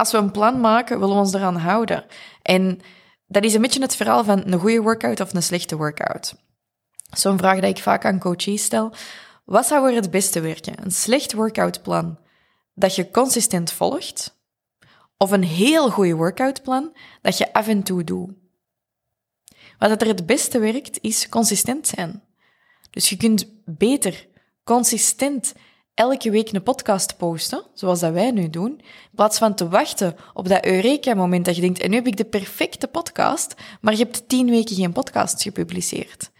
als we een plan maken, willen we ons eraan houden. En dat is een beetje het verhaal van een goede workout of een slechte workout. Zo'n vraag dat ik vaak aan coaches stel. Wat zou er het beste werken? Een slecht workoutplan dat je consistent volgt? Of een heel goede workoutplan dat je af en toe doet? Wat er het beste werkt, is consistent zijn. Dus je kunt beter consistent elke week een podcast posten, zoals dat wij nu doen, in plaats van te wachten op dat Eureka-moment dat je denkt, en nu heb ik de perfecte podcast, maar je hebt tien weken geen podcast gepubliceerd.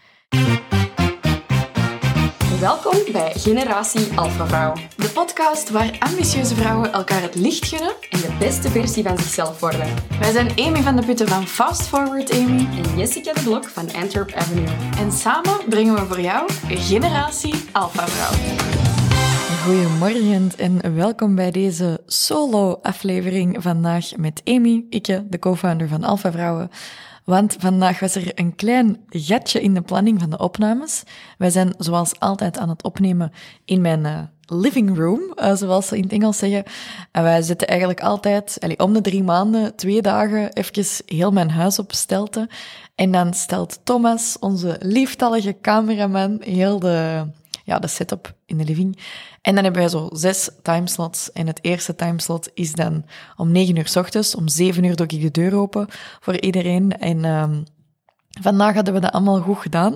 Welkom bij Generatie Alpha Vrouw. De podcast waar ambitieuze vrouwen elkaar het licht gunnen en de beste versie van zichzelf worden. Wij zijn Amy van de Putten van Fast Forward Amy en Jessica de Blok van Antwerp Avenue. En samen brengen we voor jou Generatie Alpha Vrouw. Goedemorgen en welkom bij deze solo-aflevering vandaag met Amy, ikke, de co-founder van Alpha Vrouwen. Want vandaag was er een klein gatje in de planning van de opnames. Wij zijn zoals altijd aan het opnemen in mijn uh, living room, uh, zoals ze in het Engels zeggen. En wij zitten eigenlijk altijd, allee, om de drie maanden, twee dagen, even heel mijn huis op stelte. En dan stelt Thomas, onze lieftallige cameraman, heel de ja, de setup in de living. En dan hebben wij zo zes timeslots. En het eerste timeslot is dan om negen uur s ochtends. Om zeven uur doe ik de deur open voor iedereen. En um, vandaag hadden we dat allemaal goed gedaan.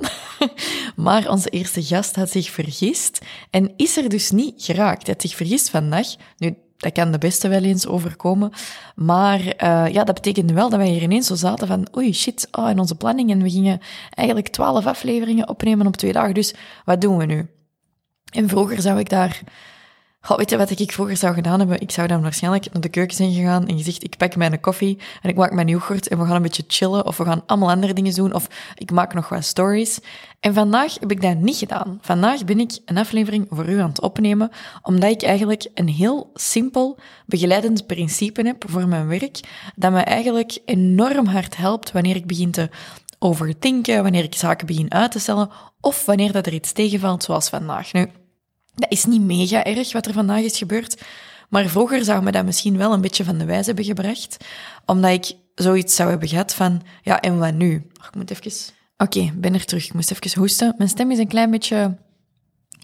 maar onze eerste gast had zich vergist. En is er dus niet geraakt. Hij had zich vergist vandaag. Nu, dat kan de beste wel eens overkomen. Maar uh, ja, dat betekende wel dat wij hier ineens zo zaten van oei, shit, oh, in onze planning. En we gingen eigenlijk twaalf afleveringen opnemen op twee dagen. Dus wat doen we nu? En vroeger zou ik daar... Oh, weet je wat ik vroeger zou gedaan hebben? Ik zou dan waarschijnlijk naar de keuken zijn gegaan en gezegd, ik pak mijn koffie en ik maak mijn yoghurt en we gaan een beetje chillen of we gaan allemaal andere dingen doen of ik maak nog wat stories. En vandaag heb ik dat niet gedaan. Vandaag ben ik een aflevering voor u aan het opnemen, omdat ik eigenlijk een heel simpel begeleidend principe heb voor mijn werk, dat me eigenlijk enorm hard helpt wanneer ik begin te overdenken, wanneer ik zaken begin uit te stellen of wanneer dat er iets tegenvalt zoals vandaag. Nu, dat is niet mega erg wat er vandaag is gebeurd. Maar vroeger zou me dat misschien wel een beetje van de wijze hebben gebracht. Omdat ik zoiets zou hebben gehad van, ja, en wat nu? ik moet even... Oké, okay, ben er terug. Ik moest even hoesten. Mijn stem is een klein beetje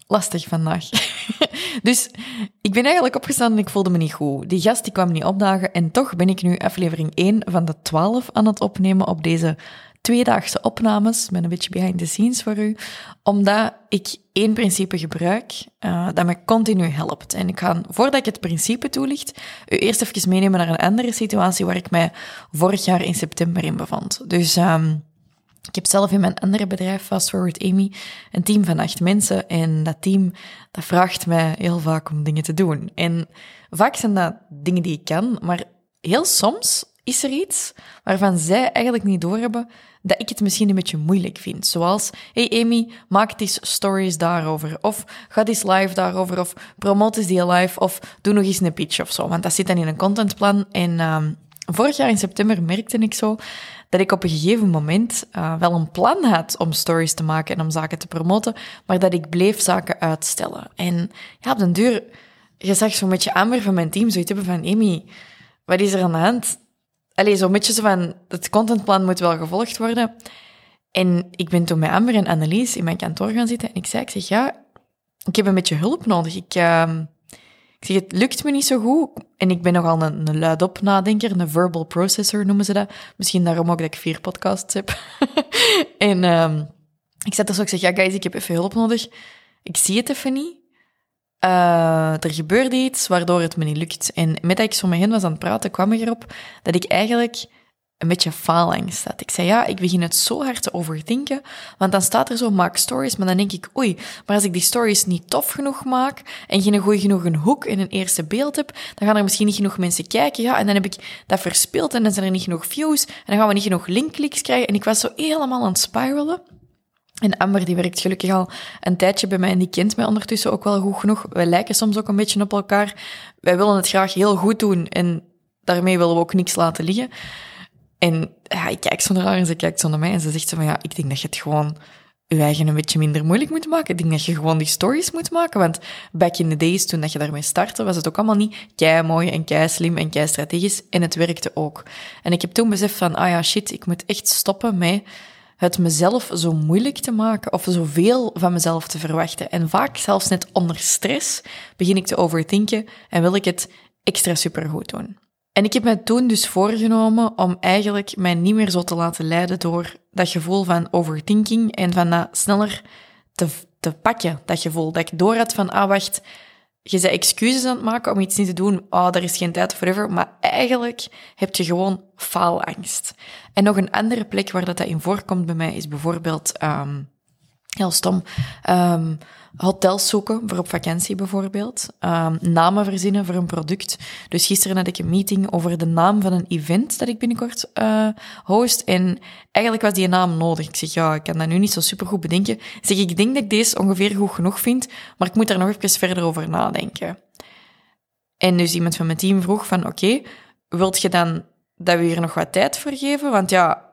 lastig vandaag. dus ik ben eigenlijk opgestaan en ik voelde me niet goed. Die gast die kwam niet opdagen en toch ben ik nu aflevering 1 van de 12 aan het opnemen op deze tweedaagse opnames met een beetje behind the scenes voor u, omdat ik één principe gebruik uh, dat me continu helpt. En ik ga, voordat ik het principe toelicht, u eerst even meenemen naar een andere situatie waar ik mij vorig jaar in september in bevond. Dus um, ik heb zelf in mijn andere bedrijf, Fast Forward Amy, een team van acht mensen. En dat team, dat vraagt mij heel vaak om dingen te doen. En vaak zijn dat dingen die ik kan, maar heel soms is er iets waarvan zij eigenlijk niet doorhebben dat ik het misschien een beetje moeilijk vind. Zoals, hey Amy, maak eens stories daarover. Of ga eens live daarover. Of promote eens die live. Of doe nog eens een pitch of zo. Want dat zit dan in een contentplan. En um, vorig jaar in september merkte ik zo dat ik op een gegeven moment uh, wel een plan had om stories te maken en om zaken te promoten, maar dat ik bleef zaken uitstellen. En ja, op den duur, je zag zo'n beetje Amber van mijn team zoiets hebben van, Amy, wat is er aan de hand? Allee, zo'n beetje zo van, het contentplan moet wel gevolgd worden. En ik ben toen met Amber en Annelies in mijn kantoor gaan zitten en ik zei, ik zeg, ja, ik heb een beetje hulp nodig. Ik, uh, ik zeg, het lukt me niet zo goed. En ik ben nogal een, luidop nadenker, een verbal processor noemen ze dat. Misschien daarom ook dat ik vier podcasts heb. en um, ik zat er zo, ik zeg, ja guys, ik heb even hulp nodig. Ik zie het even niet. Uh, er gebeurde iets waardoor het me niet lukt. En met dat ik zo met hen was aan het praten, kwam ik erop dat ik eigenlijk een beetje faalangst had. Ik zei, ja, ik begin het zo hard te overdenken, want dan staat er zo, maak stories, maar dan denk ik, oei, maar als ik die stories niet tof genoeg maak en geen goeie genoeg een hoek en een eerste beeld heb, dan gaan er misschien niet genoeg mensen kijken, ja, en dan heb ik dat verspeeld en dan zijn er niet genoeg views en dan gaan we niet genoeg linkkliks krijgen. En ik was zo helemaal aan het spiralen. En Amber, die werkt gelukkig al een tijdje bij mij en die kent mij ondertussen ook wel goed genoeg. Wij lijken soms ook een beetje op elkaar. Wij willen het graag heel goed doen en daarmee willen we ook niks laten liggen. En ja, ik kijk zo naar haar en ze kijkt zo naar mij en ze zegt zo van ja, ik denk dat je het gewoon je eigen een beetje minder moeilijk moet maken. Ik denk dat je gewoon die stories moet maken. Want back in the days, toen dat je daarmee startte, was het ook allemaal niet kei mooi en kei slim en kei strategisch. En het werkte ook. En ik heb toen beseft van, ah ja, shit, ik moet echt stoppen met het mezelf zo moeilijk te maken of zoveel van mezelf te verwachten. En vaak zelfs net onder stress begin ik te overdenken en wil ik het extra supergoed doen. En ik heb mij toen dus voorgenomen om eigenlijk mij niet meer zo te laten leiden door dat gevoel van overthinking en van dat sneller te, te pakken, dat gevoel. Dat ik door had van, ah wacht, je bent excuses aan het maken om iets niet te doen. Oh, er is geen tijd forever. Maar eigenlijk heb je gewoon faalangst. En nog een andere plek waar dat, dat in voorkomt bij mij is bijvoorbeeld, um, heel stom, um, hotels zoeken voor op vakantie bijvoorbeeld. Um, namen verzinnen voor een product. Dus gisteren had ik een meeting over de naam van een event dat ik binnenkort uh, host. En eigenlijk was die naam nodig. Ik zeg, ja, ik kan dat nu niet zo supergoed bedenken. Ik zeg, ik denk dat ik deze ongeveer goed genoeg vind, maar ik moet daar nog even verder over nadenken. En dus iemand van mijn team vroeg van, oké, wilt je dan dat we hier nog wat tijd voor geven? Want ja,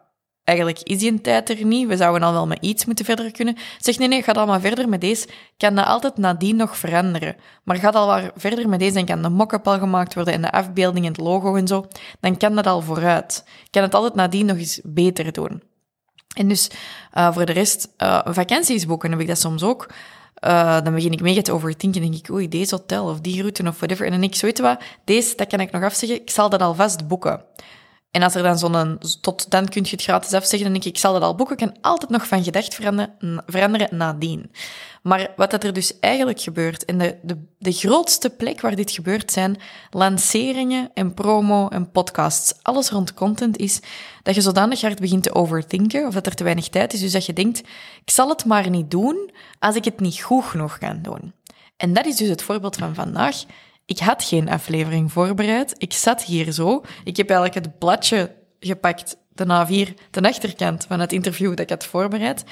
eigenlijk is die tijd er niet. We zouden al wel met iets moeten verder kunnen. Zeg, nee, nee, ga al maar verder met deze. Kan dat altijd nadien nog veranderen. Maar ga al maar verder met deze en kan de mock-up al gemaakt worden en de afbeelding en het logo en zo. Dan kan dat al vooruit. Kan het altijd nadien nog eens beter doen. En dus uh, voor de rest, uh, vakanties boeken heb ik dat soms ook. Uh, dan begin ik mega te overdenken. denk ik, oei, deze hotel of die route of whatever. En dan denk ik, weet wat, deze, dat kan ik nog afzeggen. Ik zal dat alvast boeken. En als er dan zo'n, tot dan kun je het gratis afzeggen, dan denk ik, ik zal dat al boeken, ik kan altijd nog van gedacht veranderen, veranderen nadien. Maar wat dat er dus eigenlijk gebeurt, en de, de, de grootste plek waar dit gebeurt zijn lanceringen en promo en podcasts. Alles rond content is dat je zodanig hard begint te overdenken, of dat er te weinig tijd is, dus dat je denkt, ik zal het maar niet doen als ik het niet goed genoeg kan doen. En dat is dus het voorbeeld van vandaag. Ik had geen aflevering voorbereid. Ik zat hier zo. Ik heb eigenlijk het bladje gepakt, de A4, de achterkant van het interview dat ik had voorbereid.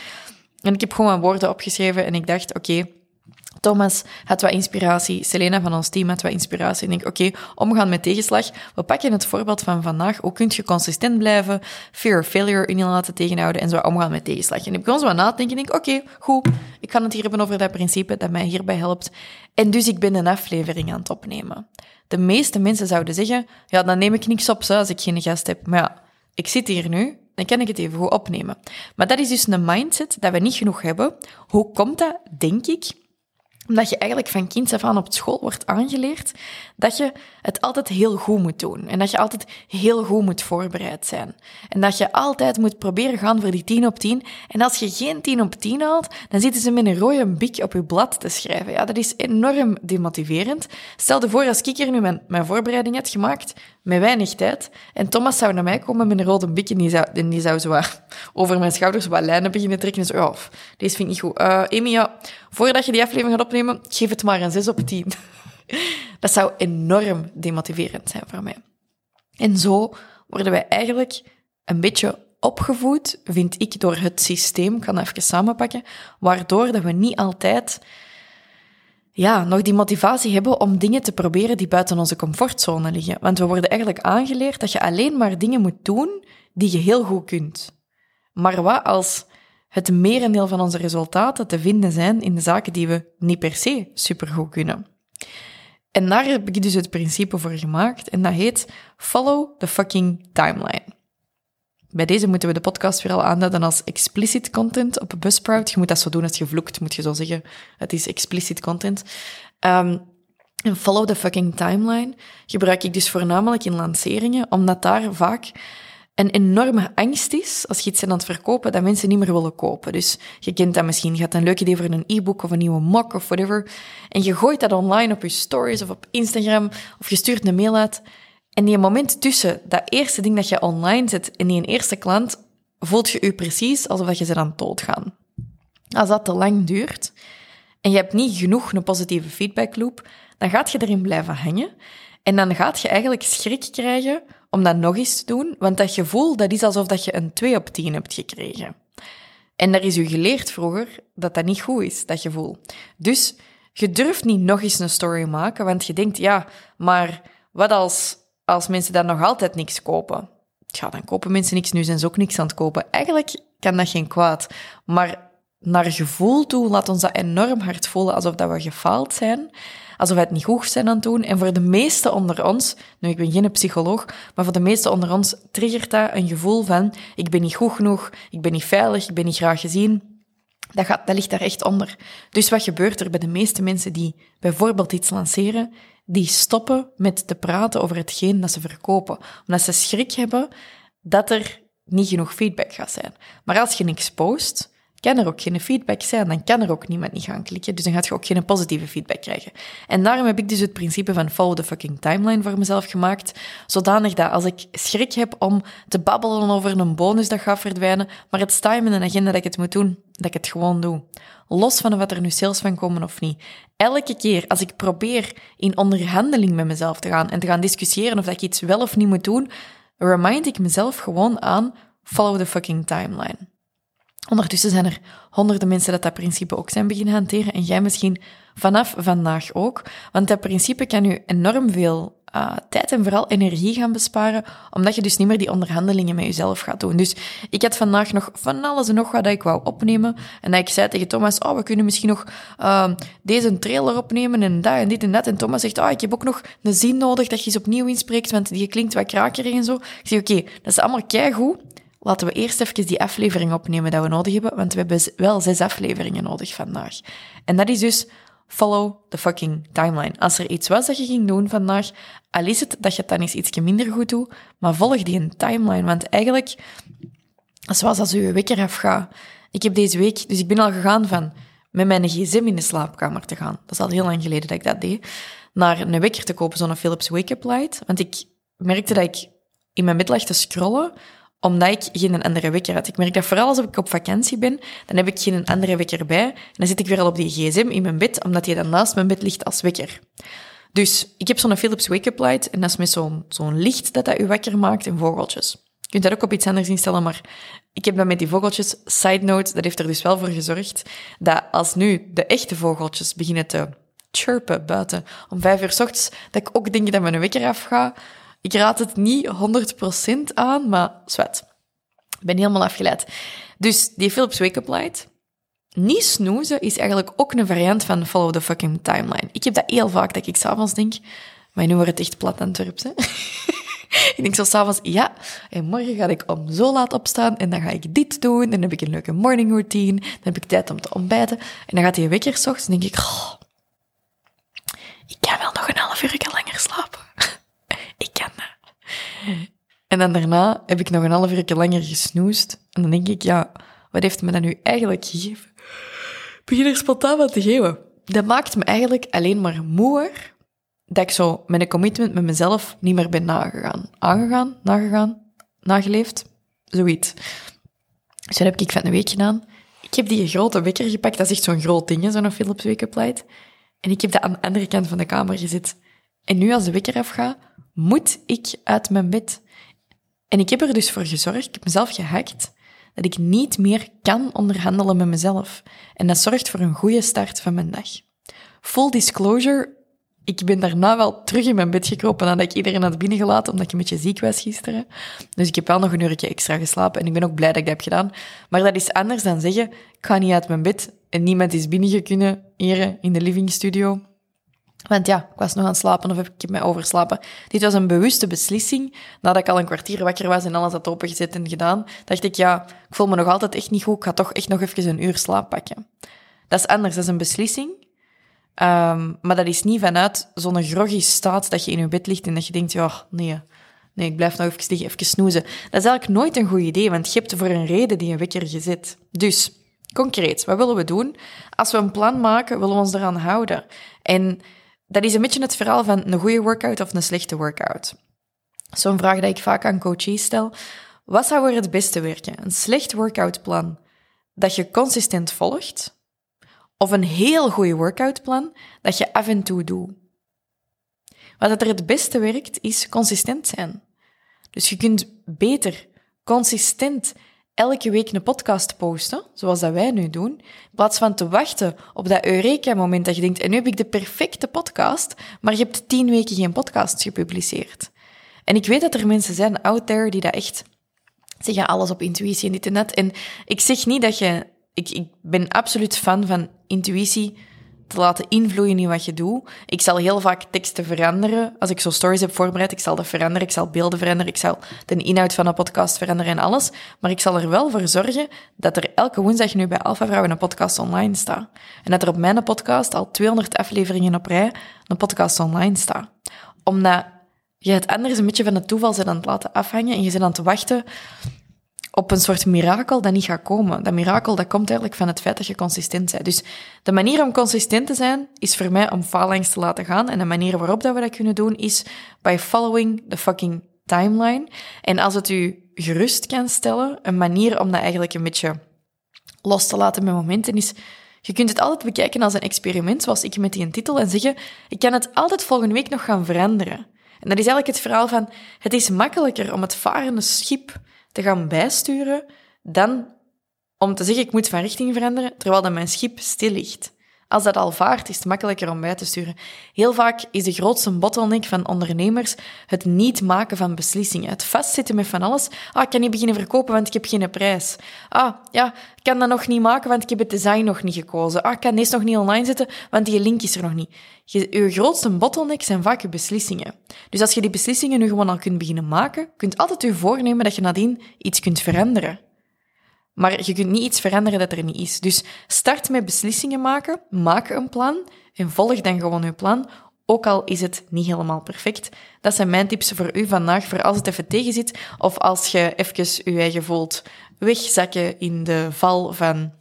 En ik heb gewoon mijn woorden opgeschreven en ik dacht, oké, Thomas had wat inspiratie, Selena van ons team had wat inspiratie. Ik denk, oké, omgaan met tegenslag. We pakken het voorbeeld van vandaag. Hoe kun je consistent blijven, fear of failure in je laten tegenhouden en zo omgaan met tegenslag. En ik begon zo aan na te denken. Denk, oké, goed, ik ga het hier hebben over dat principe dat mij hierbij helpt. En dus ik ben een aflevering aan het opnemen. De meeste mensen zouden zeggen, ja, dan neem ik niks op zo, als ik geen gast heb. Maar ja, ik zit hier nu, dan kan ik het even goed opnemen. Maar dat is dus een mindset dat we niet genoeg hebben. Hoe komt dat, denk ik? Omdat je eigenlijk van kind af aan op school wordt aangeleerd dat je het altijd heel goed moet doen. En dat je altijd heel goed moet voorbereid zijn. En dat je altijd moet proberen gaan voor die 10 op 10. En als je geen 10 op 10 haalt, dan zitten ze met een rode bik op je blad te schrijven. Ja, dat is enorm demotiverend. Stel je voor als ik hier nu mijn, mijn voorbereiding had gemaakt, met weinig tijd, en Thomas zou naar mij komen met een rode bik en die zou, en over mijn schouders wat lijnen beginnen trekken. En zo, deze vind ik niet goed. Uh, voordat je die aflevering gaat opnemen, geef het maar een 6 op 10. Dat zou enorm demotiverend zijn voor mij. En zo worden wij eigenlijk een beetje opgevoed, vind ik, door het systeem, ik kan even samenpakken, waardoor dat we niet altijd ja, nog die motivatie hebben om dingen te proberen die buiten onze comfortzone liggen. Want we worden eigenlijk aangeleerd dat je alleen maar dingen moet doen die je heel goed kunt. Maar wat als het merendeel van onze resultaten te vinden zijn in de zaken die we niet per se supergoed kunnen? En daar heb ik dus het principe voor gemaakt en dat heet Follow the fucking timeline. Bij deze moeten we de podcast weer al aanduiden als explicit content op Buzzsprout. Je moet dat zo doen als je vloekt, moet je zo zeggen. Het is explicit content. Um, en follow the fucking timeline gebruik ik dus voornamelijk in lanceringen, omdat daar vaak een enorme angst is, als je iets aan het verkopen, dat mensen niet meer willen kopen. Dus je kent dat misschien, je hebt een leuk idee voor een e-book of een nieuwe mock of whatever, en je gooit dat online op je stories of op Instagram, of je stuurt een mail uit, en die moment tussen dat eerste ding dat je online zet en die eerste klant, voelt je je precies alsof je ze aan doodgaan. Als dat te lang duurt, en je hebt niet genoeg een positieve feedback loop, dan gaat je erin blijven hangen, en dan gaat je eigenlijk schrik krijgen om dat nog eens te doen, want dat gevoel, dat is alsof dat je een 2 op 10 hebt gekregen. En daar is u geleerd vroeger dat dat niet goed is, dat gevoel. Dus je durft niet nog eens een story maken, want je denkt, ja, maar wat als, als mensen dan nog altijd niks kopen? Ja, dan kopen mensen niks, nu zijn ze ook niks aan het kopen. Eigenlijk kan dat geen kwaad. Maar naar gevoel toe laat ons dat enorm hard voelen alsof dat we gefaald zijn. Alsof we het niet goed zijn aan het doen. En voor de meeste onder ons, nu ik ben geen psycholoog, maar voor de meeste onder ons triggert dat een gevoel van ik ben niet goed genoeg, ik ben niet veilig, ik ben niet graag gezien. Dat, gaat, dat ligt daar echt onder. Dus wat gebeurt er bij de meeste mensen die bijvoorbeeld iets lanceren? Die stoppen met te praten over hetgeen dat ze verkopen. Omdat ze schrik hebben dat er niet genoeg feedback gaat zijn. Maar als je niks post, kan er ook geen feedback zijn. Dan kan er ook niemand niet gaan klikken. Dus dan gaat je ook geen positieve feedback krijgen. En daarom heb ik dus het principe van follow the fucking timeline voor mezelf gemaakt. Zodanig dat als ik schrik heb om te babbelen over een bonus dat gaat verdwijnen, maar het staat in mijn agenda dat ik het moet doen, dat ik het gewoon doe. Los van wat er nu sales van komen of niet. Elke keer als ik probeer in onderhandeling met mezelf te gaan en te gaan discussiëren of dat ik iets wel of niet moet doen, remind ik mezelf gewoon aan follow the fucking timeline. Ondertussen zijn er honderden mensen dat dat principe ook zijn beginnen hanteren en jij misschien vanaf vandaag ook. Want dat principe kan u enorm veel uh, tijd en vooral energie gaan besparen, omdat je dus niet meer die onderhandelingen met jezelf gaat doen. Dus ik had vandaag nog van alles en nog wat dat ik wou opnemen. En ik zei tegen Thomas, oh, we kunnen misschien nog uh, deze trailer opnemen en dat en dit en dat. En Thomas zegt, oh, ik heb ook nog een zin nodig dat je eens opnieuw inspreekt, want die klinkt wat krakerig en zo. Ik zeg, oké, dat is allemaal keigoed laten we eerst even die aflevering opnemen dat we nodig hebben, want we hebben wel zes afleveringen nodig vandaag. En dat is dus follow the fucking timeline. Als er iets was dat je ging doen vandaag, al is het dat je het dan eens iets minder goed doet, maar volg die een timeline, want eigenlijk, zoals als je wekker afgaat. Ik heb deze week, dus ik ben al gegaan van met mijn gsm in de slaapkamer te gaan. Dat is al heel lang geleden dat ik dat deed. Naar een wekker te kopen, zo'n Philips Wake-up Light. Want ik merkte dat ik in mijn bed lag te scrollen omdat ik geen andere wekker had. Ik merk dat vooral als ik op vakantie ben, dan heb ik geen andere wekker bij. En dan zit ik weer al op die gsm in mijn bed, omdat die dan naast mijn bed ligt als wekker. Dus ik heb zo'n Philips Wake-up Light en dat is met zo'n zo'n licht dat dat je wakker maakt en vogeltjes. Je kunt dat ook op iets anders instellen, maar ik heb dat met die vogeltjes. Side note, dat heeft er dus wel voor gezorgd dat als nu de echte vogeltjes beginnen te chirpen buiten om vijf uur s ochtends, dat ik ook denk dat mijn wekker afgaat. Ik raad het niet 100% aan, maar zwet. Ik ben helemaal afgeleid. Dus die Philips Wake-up Light. Niet snoezen is eigenlijk ook een variant van follow the fucking timeline. Ik heb dat heel vaak dat ik s'avonds denk, maar nu wordt het echt plat Antwerps, hè. ik denk zo s'avonds, ja, en morgen ga ik om zo laat opstaan en dan ga ik dit doen, en dan heb ik een leuke morning routine, dan heb ik tijd om te ontbijten, en dan gaat die wekker s ochtends en denk ik, ik kan wel nog een half uur langer slapen. ik kan dat. En dan daarna heb ik nog een half uur langer gesnoest. En dan denk ik, ja, wat heeft me dat nu eigenlijk gegeven? Ik begin er spontaan wat te geven. Dat maakt me eigenlijk alleen maar moer dat ik zo een commitment met mezelf niet meer ben nagegaan. Aangegaan, nagegaan, nageleefd, zoiets. Dus dat heb ik van de week gedaan. Ik heb die grote wekker gepakt, dat is echt zo'n groot ding, zo'n Philips Wake-up Light. En ik heb dat aan de andere kant van de kamer gezet. En nu als de wekker afgaat, moet ik uit mijn bed. En ik heb er dus voor gezorgd, ik heb mezelf gehackt, dat ik niet meer kan onderhandelen met mezelf. En dat zorgt voor een goede start van mijn dag. Full disclosure, ik ben daarna wel terug in mijn bed gekropen nadat ik iedereen had binnengelaten, omdat ik een beetje ziek was gisteren. Dus ik heb wel nog een uurtje extra geslapen en ik ben ook blij dat ik dat heb gedaan. Maar dat is anders dan zeggen, ik ga niet uit mijn bed en niemand is binnengekomen hier in de living studio. Want ja, ik was nog aan het slapen of heb ik mij overslapen. Dit was een bewuste beslissing. Nadat ik al een kwartier wakker was en alles had opengezet en gedaan, dacht ik, ja, ik voel me nog altijd echt niet goed. Ik ga toch echt nog even een uur slaap pakken. Dat is anders, dat is een beslissing. Um, maar dat is niet vanuit zo'n groggy staat dat je in je bed ligt en dat je denkt, ja, nee, nee, ik blijf nog even liggen, even snoezen. Dat is eigenlijk nooit een goed idee, want je hebt voor een reden die een wekker gezet. Dus, concreet, wat willen we doen? Als we een plan maken, willen we ons eraan houden. En dat is een beetje het verhaal van een goede workout of een slechte workout. Zo'n vraag die ik vaak aan coaches stel. Wat zou er het beste werken? Een slecht workoutplan dat je consistent volgt? Of een heel goede workoutplan dat je af en toe doet? Wat er het beste werkt, is consistent zijn. Dus je kunt beter consistent elke week een podcast posten, zoals dat wij nu doen, in plaats van te wachten op dat Eureka-moment dat je denkt, en nu heb ik de perfecte podcast, maar je hebt tien weken geen podcast gepubliceerd. En ik weet dat er mensen zijn out there die dat echt zeggen, alles op intuïtie en dit en dat. En ik zeg niet dat je ik, ik ben absoluut fan van intuïtie te laten invloeien in wat je doet. Ik zal heel vaak teksten veranderen. Als ik zo stories heb voorbereid, ik zal dat veranderen. Ik zal beelden veranderen. Ik zal de inhoud van een podcast veranderen en alles. Maar ik zal er wel voor zorgen dat er elke woensdag nu bij Alpha Vrouwen een podcast online staat. En dat er op mijn podcast al 200 afleveringen op rij een podcast online staat. Omdat je het anders een beetje van het toeval zit aan het laten afhangen en je zit aan het wachten op een soort mirakel dat niet gaat komen. Dat mirakel dat komt eigenlijk van het feit dat je consistent bent. Dus de manier om consistent te zijn, is voor mij om faalangst te laten gaan. En de manier waarop dat we dat kunnen doen, is by following the fucking timeline. En als het u gerust kan stellen, een manier om dat eigenlijk een beetje los te laten met momenten is... Je kunt het altijd bekijken als een experiment, zoals ik met die titel, en zeggen, ik kan het altijd volgende week nog gaan veranderen. En dat is eigenlijk het verhaal van, het is makkelijker om het varende schip te gaan bijsturen dan om te zeggen ik moet van richting veranderen, terwijl dat mijn schip stil ligt. Als dat al vaart, is het makkelijker om bij te sturen. Heel vaak is de grootste bottleneck van ondernemers het niet maken van beslissingen. Het vastzitten met van alles. Ah, ik kan niet beginnen verkopen, want ik heb geen prijs. Ah, ja, ik kan dat nog niet maken, want ik heb het design nog niet gekozen. Ah, ik kan deze nog niet online zetten, want die link is er nog niet. Je, grootste bottleneck zijn vaak je beslissingen. Dus als je die beslissingen nu gewoon al kunt beginnen maken, kunt altijd je voornemen dat je nadien iets kunt veranderen. Maar je kunt niet iets veranderen dat er niet is. Dus start met beslissingen maken, maak een plan en volg dan gewoon je plan, ook al is het niet helemaal perfect. Dat zijn mijn tips voor u vandaag, voor als het even tegen zit, of als je even je eigen voelt wegzakken in de val van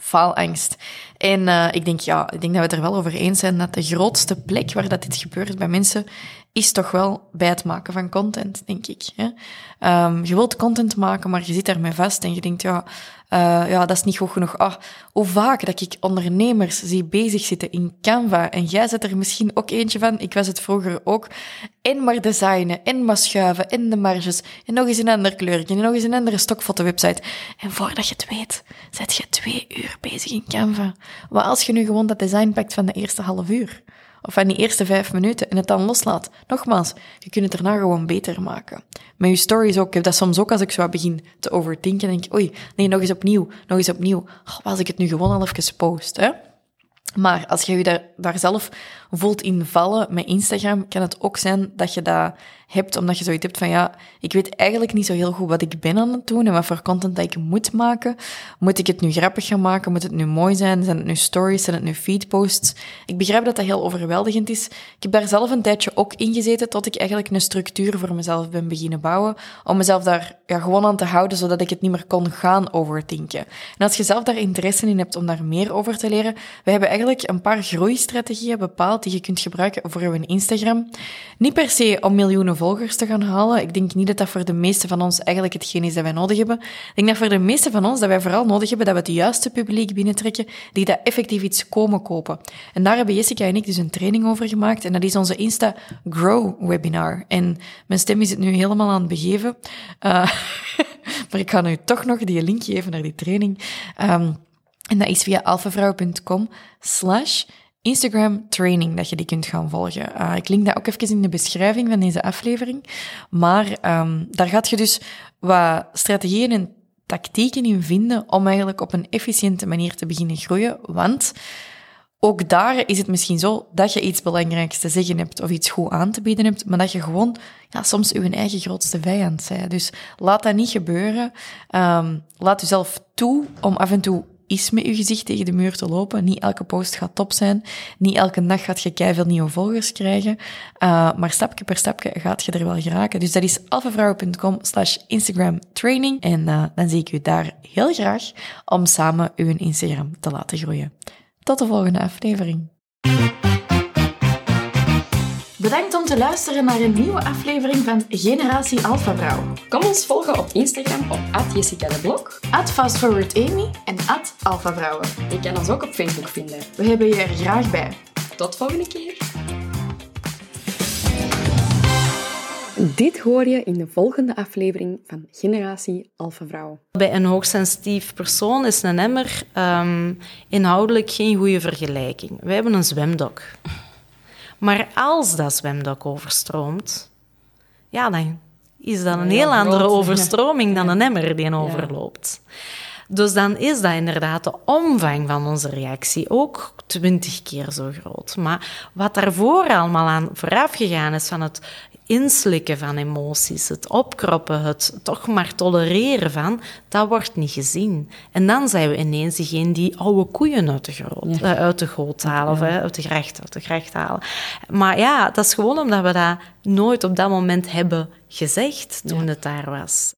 faalangst. En uh, ik denk, ja, ik denk dat we het er wel over eens zijn dat de grootste plek waar dat dit gebeurt bij mensen is toch wel bij het maken van content, denk ik. Hè? Um, je wilt content maken, maar je zit daarmee vast en je denkt, ja, uh, ja, dat is niet goed genoeg. Ah, hoe vaak dat ik ondernemers zie bezig zitten in Canva, en jij zit er misschien ook eentje van, ik was het vroeger ook, en maar designen, en maar schuiven, en de marges, en nog eens een ander kleurje, en nog eens een andere stokfoto-website. En voordat je het weet, zet je twee uur bezig in Canva. Wat als je nu gewoon dat design pakt van de eerste half uur? Of van die eerste vijf minuten en het dan loslaat. Nogmaals, je kunt het daarna gewoon beter maken. Met je stories ook. Ik heb dat soms ook als ik zo begin te overdenken. denk ik, oei, nee, nog eens opnieuw, nog eens opnieuw. Oh, als ik het nu gewoon al even post, hè. Maar als je je daar, daar zelf voelt invallen met Instagram, kan het ook zijn dat je dat hebt omdat je zoiets hebt van ja, ik weet eigenlijk niet zo heel goed wat ik ben aan het doen en wat voor content ik moet maken. Moet ik het nu grappig gaan maken? Moet het nu mooi zijn? Zijn het nu stories? Zijn het nu feedposts? Ik begrijp dat dat heel overweldigend is. Ik heb daar zelf een tijdje ook in gezeten tot ik eigenlijk een structuur voor mezelf ben beginnen bouwen. Om mezelf daar ja, gewoon aan te houden, zodat ik het niet meer kon gaan overdenken. En als je zelf daar interesse in hebt om daar meer over te leren, we hebben eigenlijk een paar groeistrategieën bepaald die je kunt gebruiken voor je Instagram. Niet per se om miljoenen volgers te gaan halen. Ik denk niet dat dat voor de meeste van ons eigenlijk hetgeen is dat wij nodig hebben. Ik denk dat voor de meeste van ons dat wij vooral nodig hebben dat we het juiste publiek binnentrekken die dat effectief iets komen kopen. En daar hebben Jessica en ik dus een training over gemaakt en dat is onze Insta Grow webinar. En mijn stem is het nu helemaal aan het begeven. Uh, maar ik ga nu toch nog die link geven naar die training. Um, en dat is via alfavrouw.com slash Instagram training dat je die kunt gaan volgen. Uh, ik link dat ook even in de beschrijving van deze aflevering. Maar um, daar gaat je dus wat strategieën en tactieken in vinden om eigenlijk op een efficiënte manier te beginnen groeien. Want ook daar is het misschien zo dat je iets belangrijks te zeggen hebt of iets goed aan te bieden hebt, maar dat je gewoon ja, soms je eigen grootste vijand bent. Dus laat dat niet gebeuren. Um, laat jezelf toe om af en toe is met je gezicht tegen de muur te lopen. Niet elke post gaat top zijn. Niet elke dag gaat je veel nieuwe volgers krijgen. Uh, maar stapje per stapje gaat je er wel geraken. Dus dat is alfavrouwen.com slash Instagram training. En uh, dan zie ik u daar heel graag om samen uw Instagram te laten groeien. Tot de volgende aflevering. Bedankt om te luisteren naar een nieuwe aflevering van Generatie Alpha Vrouw. Kom ons volgen op Instagram op Jessica de Blok, FastForwardAmy en Alpha Vrouwen. Je kan ons ook op Facebook vinden. We hebben je er graag bij. Tot volgende keer. Dit hoor je in de volgende aflevering van Generatie Alpha Vrouw. Bij een hoogsensitief persoon is een emmer um, inhoudelijk geen goede vergelijking. Wij hebben een zwemdok. Maar als dat zwemdok overstroomt, ja, dan is dat een heel andere overstroming dan een emmer die overloopt. Dus dan is dat inderdaad de omvang van onze reactie ook twintig keer zo groot. Maar wat daarvoor allemaal aan vooraf gegaan is van het inslikken van emoties, het opkroppen, het toch maar tolereren van, dat wordt niet gezien. En dan zijn we ineens diegene die oude koeien uit de, groot, eh, uit de goot halen, of uit de gracht, uit de gracht halen. Maar ja, dat is gewoon omdat we dat nooit op dat moment hebben gezegd toen het daar was.